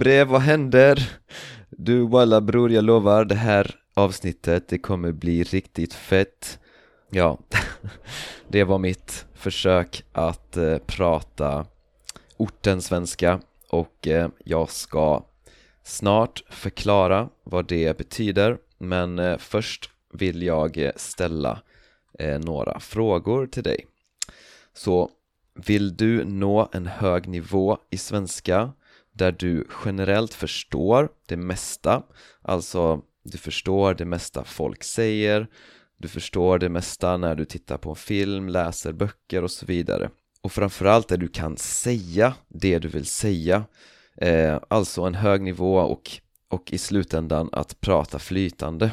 brev, vad händer? Du walla bror, jag lovar, det här avsnittet, det kommer bli riktigt fett Ja, det var mitt försök att eh, prata ortensvenska och eh, jag ska snart förklara vad det betyder men eh, först vill jag eh, ställa eh, några frågor till dig. Så vill du nå en hög nivå i svenska där du generellt förstår det mesta, alltså du förstår det mesta folk säger, du förstår det mesta när du tittar på en film, läser böcker och så vidare. Och framförallt där du kan säga det du vill säga, eh, alltså en hög nivå och, och i slutändan att prata flytande.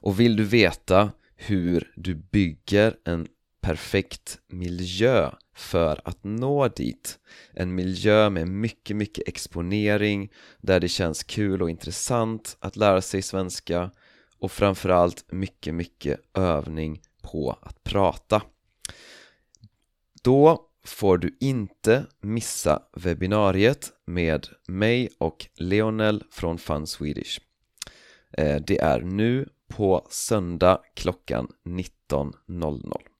Och vill du veta hur du bygger en perfekt miljö för att nå dit. En miljö med mycket, mycket exponering där det känns kul och intressant att lära sig svenska och framförallt mycket, mycket övning på att prata. Då får du inte missa webbinariet med mig och Leonel från Fun Swedish. Eh, det är nu på söndag klockan 19.00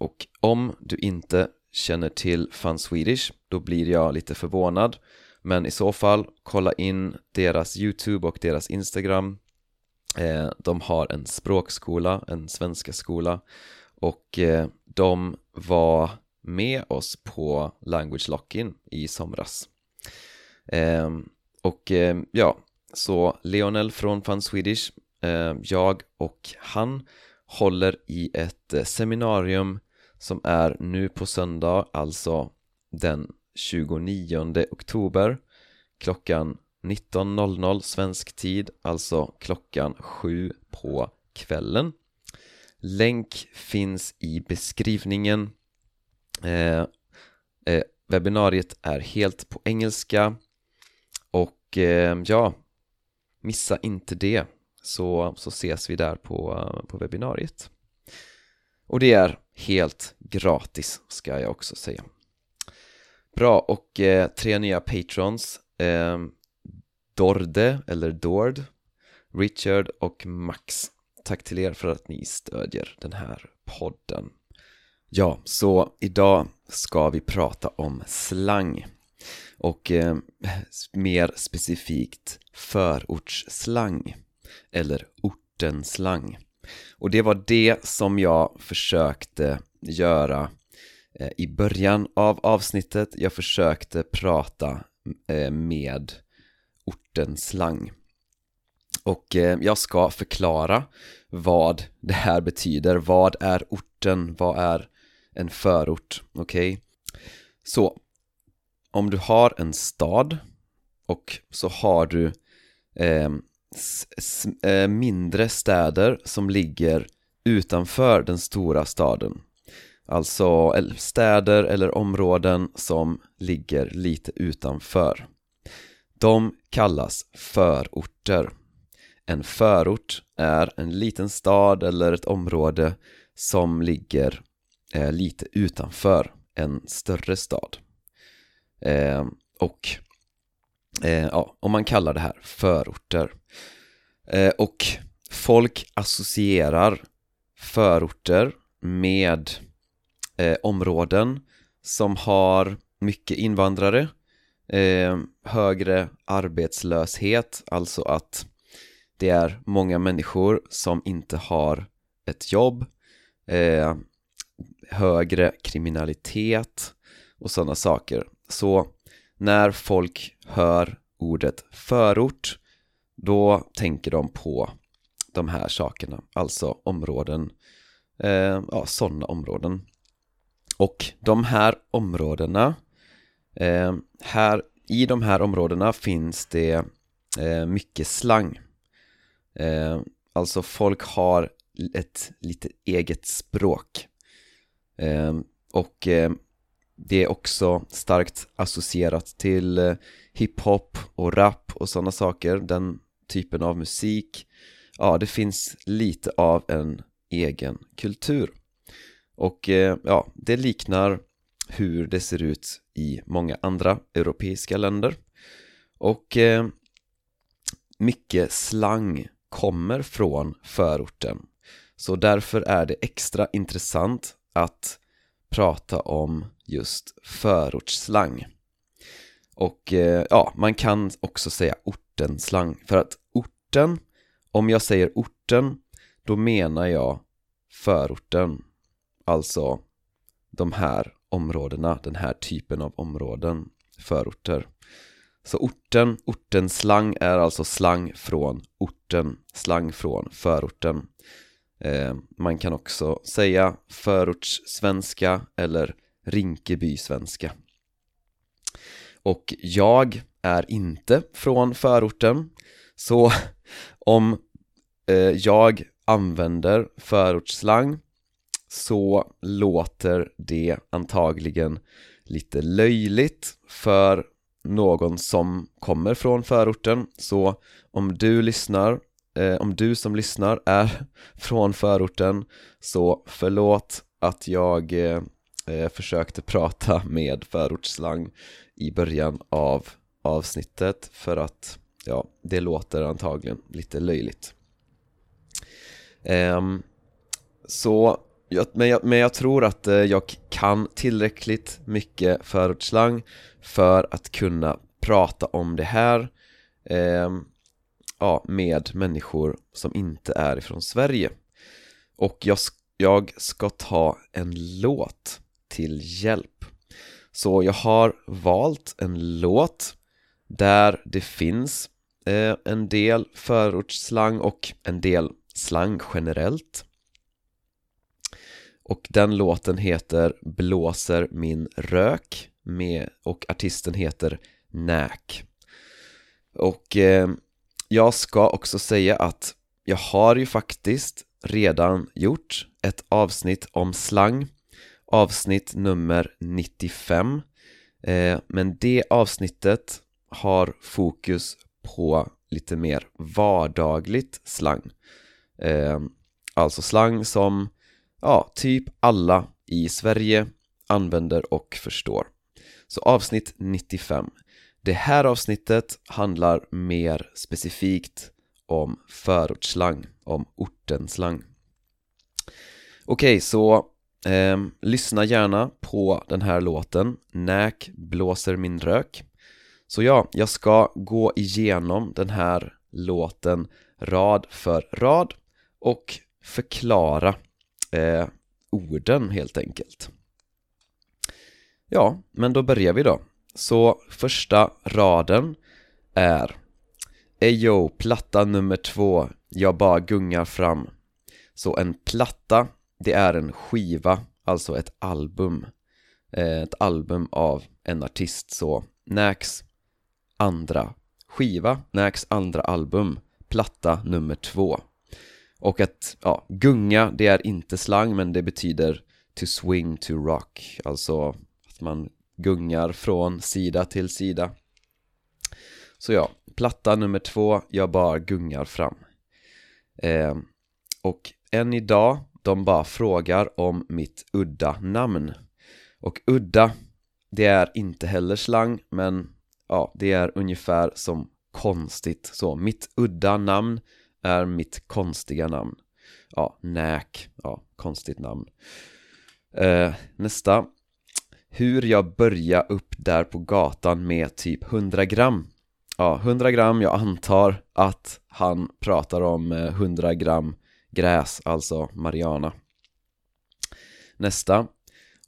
och om du inte känner till Fun Swedish då blir jag lite förvånad. Men i så fall kolla in deras Youtube och deras Instagram. Eh, de har en språkskola, en svenska skola. Och eh, de var med oss på Language Lock-in i somras. Eh, och eh, ja, så Leonel från Fun Swedish eh, jag och han håller i ett seminarium som är nu på söndag, alltså den 29 oktober klockan 19.00 svensk tid, alltså klockan 7 på kvällen. Länk finns i beskrivningen. Eh, eh, webbinariet är helt på engelska och eh, ja, missa inte det så, så ses vi där på, på webbinariet. Och det är helt gratis ska jag också säga. Bra, och eh, tre nya patrons eh, Dorde, eller Dord, Richard och Max. Tack till er för att ni stödjer den här podden. Ja, så idag ska vi prata om slang och eh, mer specifikt förortsslang eller ortenslang. Och det var det som jag försökte göra eh, i början av avsnittet. Jag försökte prata eh, med ortens slang. Och eh, jag ska förklara vad det här betyder. Vad är orten? Vad är en förort? Okej? Okay? Så, om du har en stad och så har du Eh, mindre städer som ligger utanför den stora staden. Alltså städer eller områden som ligger lite utanför. De kallas förorter. En förort är en liten stad eller ett område som ligger eh, lite utanför en större stad. Eh, Och eh, ja, om man kallar det här förorter Eh, och folk associerar förorter med eh, områden som har mycket invandrare, eh, högre arbetslöshet, alltså att det är många människor som inte har ett jobb, eh, högre kriminalitet och sådana saker. Så när folk hör ordet förort då tänker de på de här sakerna, alltså områden, eh, ja sådana områden. Och de här områdena, eh, här, i de här områdena finns det eh, mycket slang. Eh, alltså folk har ett lite eget språk. Eh, och eh, det är också starkt associerat till eh, hiphop och rap och sådana saker. Den typen av musik Ja, det finns lite av en egen kultur. Och eh, ja, det liknar hur det ser ut i många andra europeiska länder. Och eh, mycket slang kommer från förorten. Så därför är det extra intressant att prata om just förortsslang. Och eh, ja, man kan också säga ortenslang för att orten, om jag säger orten då menar jag förorten. Alltså de här områdena, den här typen av områden, förorter. Så orten, ortens slang är alltså slang från orten, slang från förorten. Eh, Man kan också säga förortssvenska eller Rinkeby-svenska Och jag är inte från förorten Så om eh, jag använder förortsslang så låter det antagligen lite löjligt för någon som kommer från förorten. Så om du lyssnar eh, om du som lyssnar är från förorten så förlåt att jag eh, Eh, försökte prata med förortsslang i början av avsnittet för att ja, det låter antagligen lite löjligt. Ehm, så men, jag, men jag tror att eh, jag kan tillräckligt mycket förortsslang för att kunna prata om det här eh, ja, med människor som inte är ifrån Sverige. Och jag, jag ska ta en låt till hjälp. Så jag har valt en låt där det finns eh, en del förortsslang och en del slang generellt. Och den låten heter Blåser min rök med, och artisten heter Näk. Och eh, jag ska också säga att jag har ju faktiskt redan gjort ett avsnitt om slang. Avsnitt nummer 95 eh, Men det avsnittet har fokus på lite mer vardagligt slang eh, Alltså slang som ja, typ alla i Sverige använder och förstår. Så avsnitt 95. Det här avsnittet handlar mer specifikt om förortsslang, om ortenslang. Okej, okay, så eh, lyssna gärna på den här låten, Näk blåser min rök. Så ja, jag ska gå igenom den här låten rad för rad och förklara eh, orden helt enkelt. Ja, men då börjar vi då. Så första raden är Eyo, platta nummer två, jag bara gungar fram. Så en platta, det är en skiva, alltså ett album eh, Ett album av en artist, så Nax andra skiva, Nax andra album, platta nummer två. Och att, ja, gunga, det är inte slang men det betyder to swing to rock. Alltså att man gungar från sida till sida. Så ja, platta nummer två, jag bara gungar fram. Eh, Och än idag, de bara frågar om mitt udda namn. Och udda, det är inte heller slang men ja, det är ungefär som konstigt. Så mitt udda namn är mitt konstiga namn. Ja, Näk, ja, konstigt namn. Eh, Nästa. Hur jag började upp där på gatan med typ 100 gram. Ja, 100 gram, jag antar att han pratar om 100 eh, gram gräs, alltså Mariana. Nästa.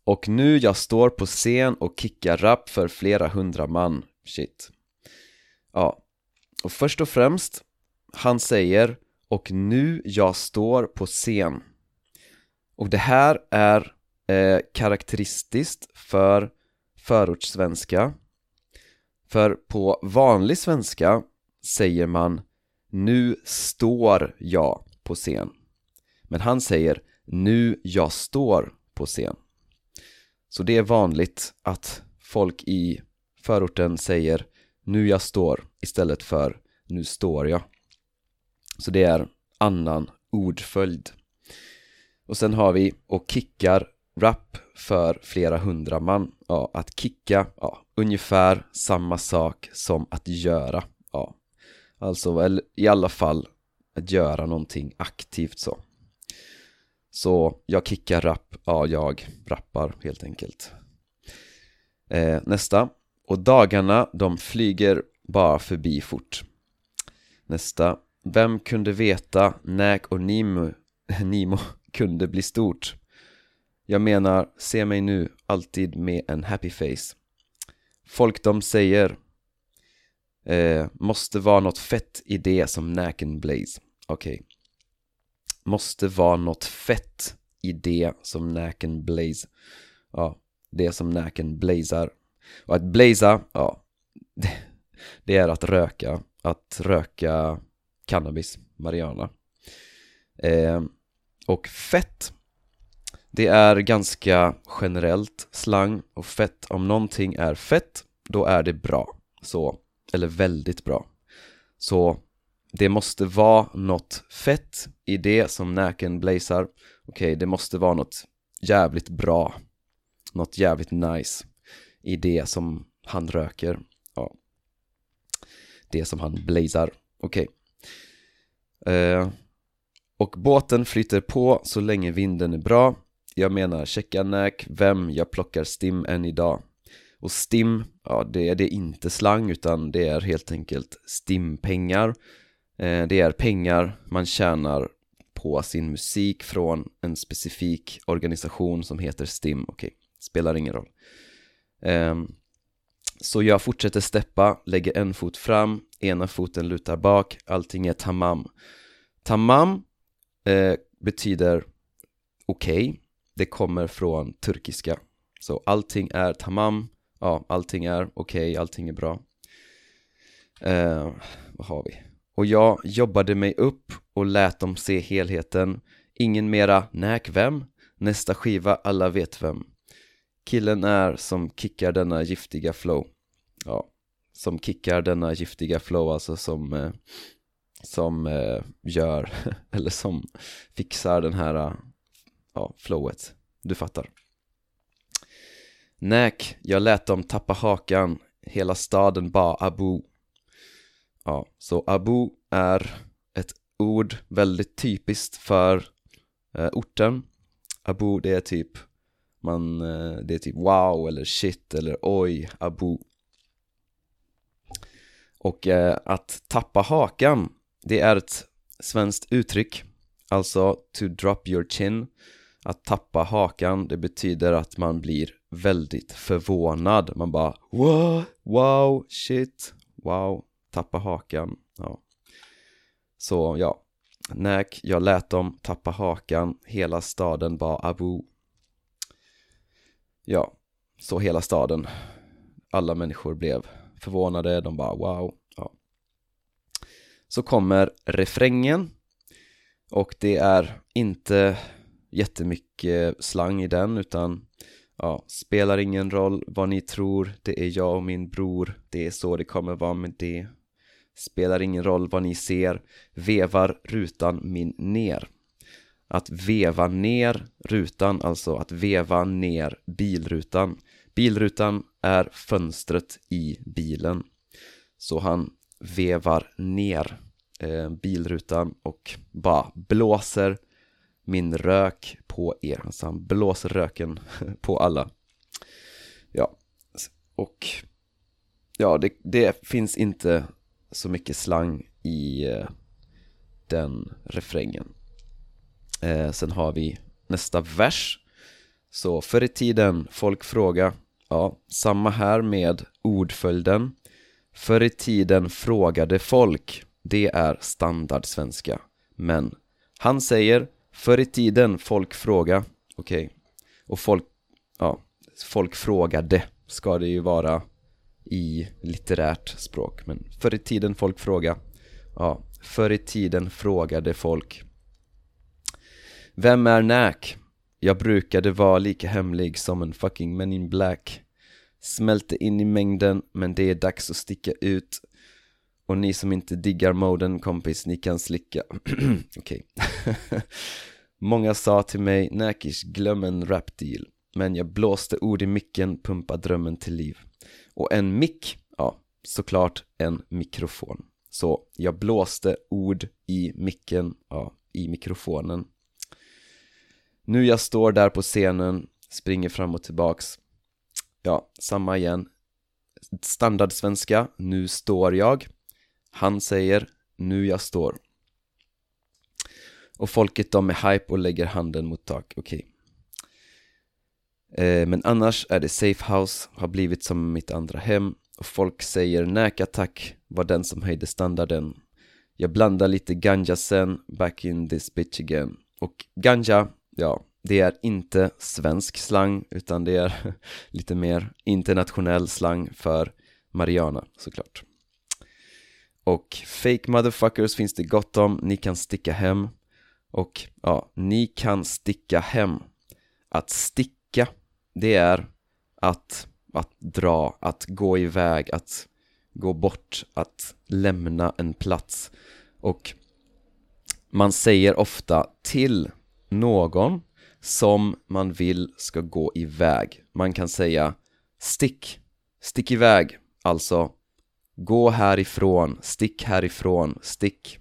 Och nu jag står på scen och kickar rap för flera hundra man. Shit. Ja. Och först och främst han säger och nu jag står på scen. Och det här är eh, karaktäristiskt för förortssvenska. För på vanlig svenska säger man nu står jag på scen. Men han säger nu jag står på scen. Så det är vanligt att folk i förorten säger nu jag står istället för nu står jag. Så det är annan ordföljd. Och sen har vi och kickar rap för flera hundra man, ja, att kicka, ja, ungefär samma sak som att göra, ja. Alltså, eller i alla fall att göra någonting aktivt så. Så jag kickar rap, ja jag rappar helt enkelt. Eh, Nästa. Och dagarna, de flyger bara förbi fort. Nästa. Vem kunde veta Näk och Nimo, Nimo kunde bli stort? Jag menar, se mig nu, alltid med en happy face. Folk de säger eh, Måste vara något fett i det som naken Blaze Okej okay. Måste vara något fett i det som naken Blaze Ja, det som naken blazar Och att blaza, ja det, det är att röka Att röka cannabis, marijuana eh, Och fett det är ganska generellt slang och fett, om någonting är fett, då är det bra. Så, eller väldigt bra. Så det måste vara något fett i det som näken blazar. Okej, okay, det måste vara något jävligt bra. Något jävligt nice i det som han röker. Ja. Det som han blazar. Okej. Okay. Eh, och båten flyter på så länge vinden är bra jag menar checka näk, vem, jag plockar stim än idag och stim, ja det, det är inte slang utan det är helt enkelt stimpengar. Eh, Det är pengar man tjänar på sin musik från en specifik organisation som heter STIM, okej, okay, spelar ingen roll. Eh, Så jag fortsätter steppa, lägger en fot fram, ena foten lutar bak, allting är tamam. Tamam eh, betyder okej. Okay, det kommer från turkiska. Så allting är tamam, ja allting är okej, okay, allting är bra eh, Vad har vi? Och jag jobbade mig upp och lät dem se helheten Ingen mera näk vem? Nästa skiva, alla vet vem Killen är som kickar denna giftiga flow Ja, som kickar denna giftiga flow, alltså som eh, Som eh, gör, eller som fixar den här eh, ja, flowet. Du fattar. Näk, jag lät dem tappa hakan. Hela staden bara Abu. Ja, så Abu är ett ord väldigt typiskt för eh, orten. Abu, det är typ man, eh, det är typ wow eller shit eller oj, Abu. Och eh, att tappa hakan, det är ett svenskt uttryck. Alltså to drop your chin att tappa hakan, det betyder att man blir väldigt förvånad. Man bara wow, wow, shit, wow, tappa hakan. Ja. Så ja, Näk, jag lät dem tappa hakan, hela staden bara Abu. Ja, så hela staden. Alla människor blev förvånade, de bara wow. Ja. Så kommer refrängen. Och det är inte jättemycket slang i den utan ja, spelar ingen roll vad ni tror, det är jag och min bror, det är så det kommer vara med det. Spelar ingen roll vad ni ser, vevar rutan min ner. Att veva ner rutan, alltså att veva ner bilrutan. Bilrutan är fönstret i bilen. Så han vevar ner eh, bilrutan och bara blåser min rök på er. Alltså han blåser röken på alla. Ja, och ja, det, det finns inte så mycket slang i eh, den refrängen. Eh, sen har vi nästa vers. Så förr i tiden, folk fråga, ja, samma här med ordföljden. Förr i tiden frågade folk, det är standardsvenska. Men han säger Förr i tiden, folk fråga, okej, okay. och folk, ja, folk frågade ska det ju vara i litterärt språk, men förr i tiden folk fråga, ja, förr i tiden frågade folk Vem är Näk? Jag brukade vara lika hemlig som en fucking men in black Smälte in i mängden, men det är dags att sticka ut och ni som inte diggar moden kompis, ni kan slicka. Okej. Många sa till mig, Näkish glöm en rapdeal Men jag blåste ord i micken, pumpa drömmen till liv. Och en mick, ja, såklart en mikrofon. Så jag blåste ord i micken, ja, i mikrofonen. Nu jag står där på scenen, springer fram och tillbaks. Ja, samma igen. Standardsvenska, nu står jag. Han säger, nu jag står. Och folket de är hype och lägger handen mot tak, okej. Okay. eh, Men annars är det safe house, har blivit som mitt andra hem. Och folk säger näka tack var den som höjde standarden. Jag blandar lite ganja sen, back in this bitch again. Och ganja, ja, det är inte svensk slang utan det är lite mer internationell slang för Mariana såklart och fake motherfuckers finns det gott om, ni kan sticka hem och ja, ni kan sticka hem. Att sticka, det är att, att dra, att gå iväg, att gå bort, att lämna en plats. Och man säger ofta till någon som man vill ska gå iväg. Man kan säga stick, stick iväg, alltså gå härifrån, stick härifrån, stick.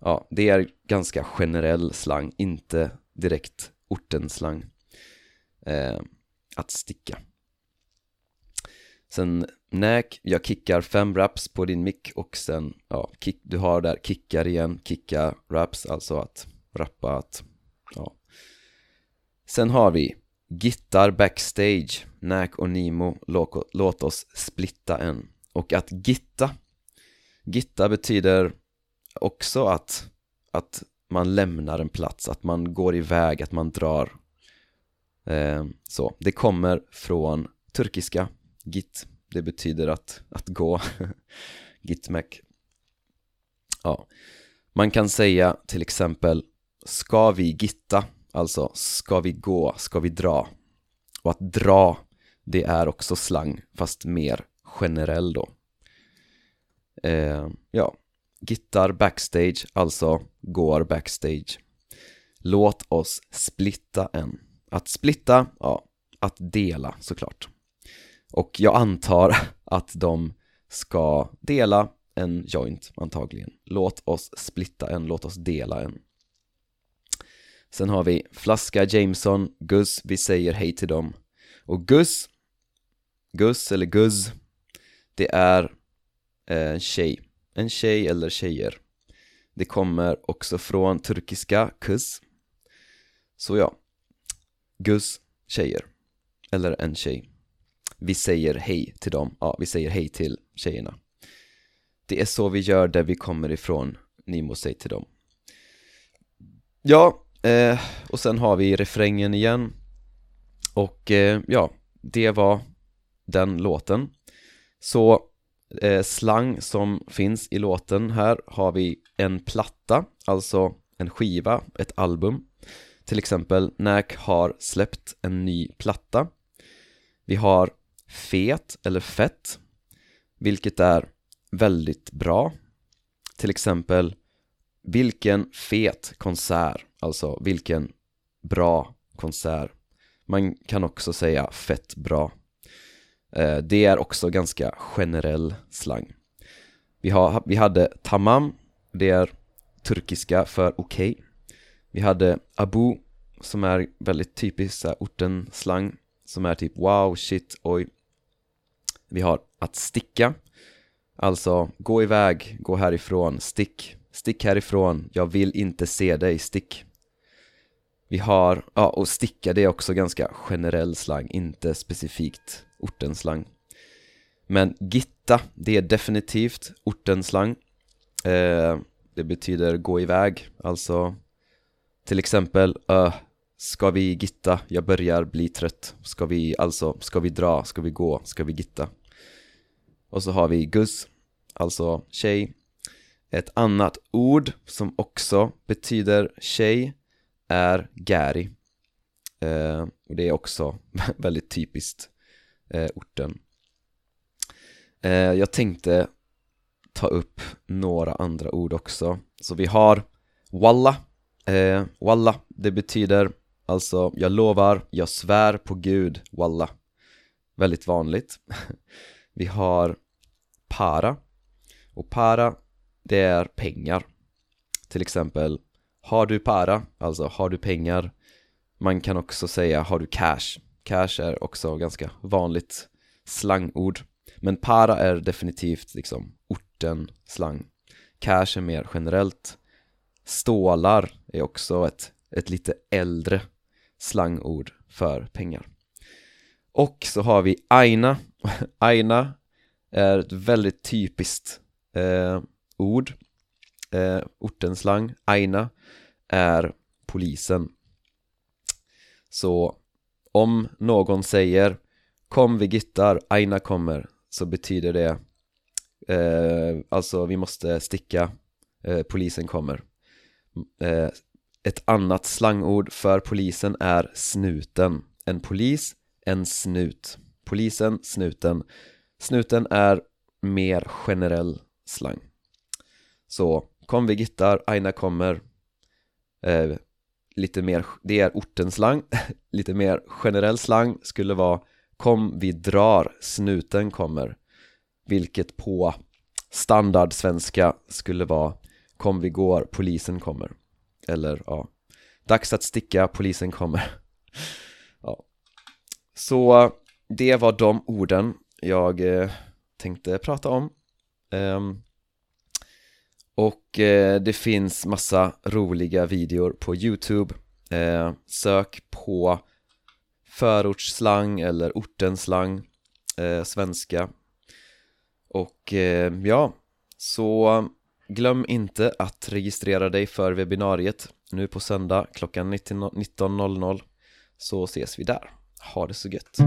Ja, det är ganska generell slang, inte direkt ortenslang eh, Att sticka. Sen näk, jag kickar fem raps på din mick och sen, ja, kick, du har där kickar igen, kicka raps, alltså att rappa, att, ja. Sen har vi Gittar backstage, Näk och Nimo, låt, låt oss splitta en. Och att gitta Gitta betyder också att, att man lämnar en plats, att man går iväg, att man drar eh, Så, det kommer från turkiska, git, det betyder att, att gå, gitmek Ja, man kan säga till exempel Ska vi gitta? Alltså, ska vi gå? Ska vi dra? Och att dra, det är också slang, fast mer generell då. Eh, Ja, Gittar backstage, alltså går backstage. Låt oss splitta en. Att splitta, ja, att dela såklart. Och jag antar att de ska dela en joint antagligen. Låt oss splitta en, låt oss dela en. Sen har vi Flaska Jameson, Gus, vi säger hej till dem. Och Gus Gus eller Guzz det är eh, en tjej en tjej eller tjejer. Det kommer också från turkiska kus. Så ja Gus, tjejer Eller en tjej. Vi säger hej till dem, ja vi säger hej till tjejerna. Det är så vi gör där vi kommer ifrån. Ni må säga till dem. Ja, eh, och sen har vi refrängen igen. Och eh, ja, det var den låten. Så eh, slang som finns i låten här har vi en platta, alltså en skiva, ett album. Till exempel Nack har släppt en ny platta. Vi har fet eller fett Vilket är väldigt bra. Till exempel Vilken fet konsert, alltså vilken bra konsert. Man kan också säga fett bra. Eh, det är också ganska generell slang. Vi, har, vi hade tamam, det är turkiska för okej. Okay. Vi hade abu, som är väldigt typisk orten-slang Som är typ wow, shit, oj. Vi har att sticka Alltså, gå iväg, gå härifrån, stick. Stick härifrån, jag vill inte se dig, stick. Vi har, ja och sticka det är också ganska generell slang, inte specifikt ortenslang Men gitta, det är definitivt ortenslang eh, Det betyder gå iväg, alltså Till exempel, uh, ska vi gitta? Jag börjar bli trött Ska vi, alltså, ska vi dra? Ska vi gå? Ska vi gitta? Och så har vi gus, alltså tjej Ett annat ord som också betyder tjej är gäri eh, Och det är också väldigt typiskt eh, orten. Eh, Jag tänkte ta upp några andra ord också. Så vi har Walla, eh, Walla, det betyder alltså jag lovar, jag svär på gud, Walla. Väldigt vanligt. Vi har para. Och para, det är pengar. Till exempel Har du para, alltså har du pengar? Man kan också säga har du cash? Cash är också ganska vanligt slangord. Men para är definitivt liksom orten slang. Cash är mer generellt. Stålar är också ett, ett lite äldre slangord för pengar. Och så har vi aina. Aina är ett väldigt typiskt eh, ord. Eh, Ortenslang, aina är polisen. Så om någon säger Kom vi gittar, aina kommer Så betyder det eh, Alltså vi måste sticka eh, Polisen kommer. Eh, Ett annat slangord för polisen är snuten. En polis, en snut. Polisen, snuten. Snuten är mer generell slang. Så kom vi gittar, aina kommer. Eh, Lite mer, det är ortens slang Lite mer generell slang skulle vara Kom vi drar, snuten kommer. Vilket på standard svenska skulle vara Kom vi går, polisen kommer. Eller ja Dags att sticka, polisen kommer. Ja. Så det var de orden jag eh, tänkte prata om. Um, och eh, det finns massa roliga videor på Youtube eh, Sök på förortsslang eller ortenslang eh, svenska Och eh, ja, så glöm inte att registrera dig för webbinariet nu på söndag klockan 19.00 så ses vi där. Ha det så gött!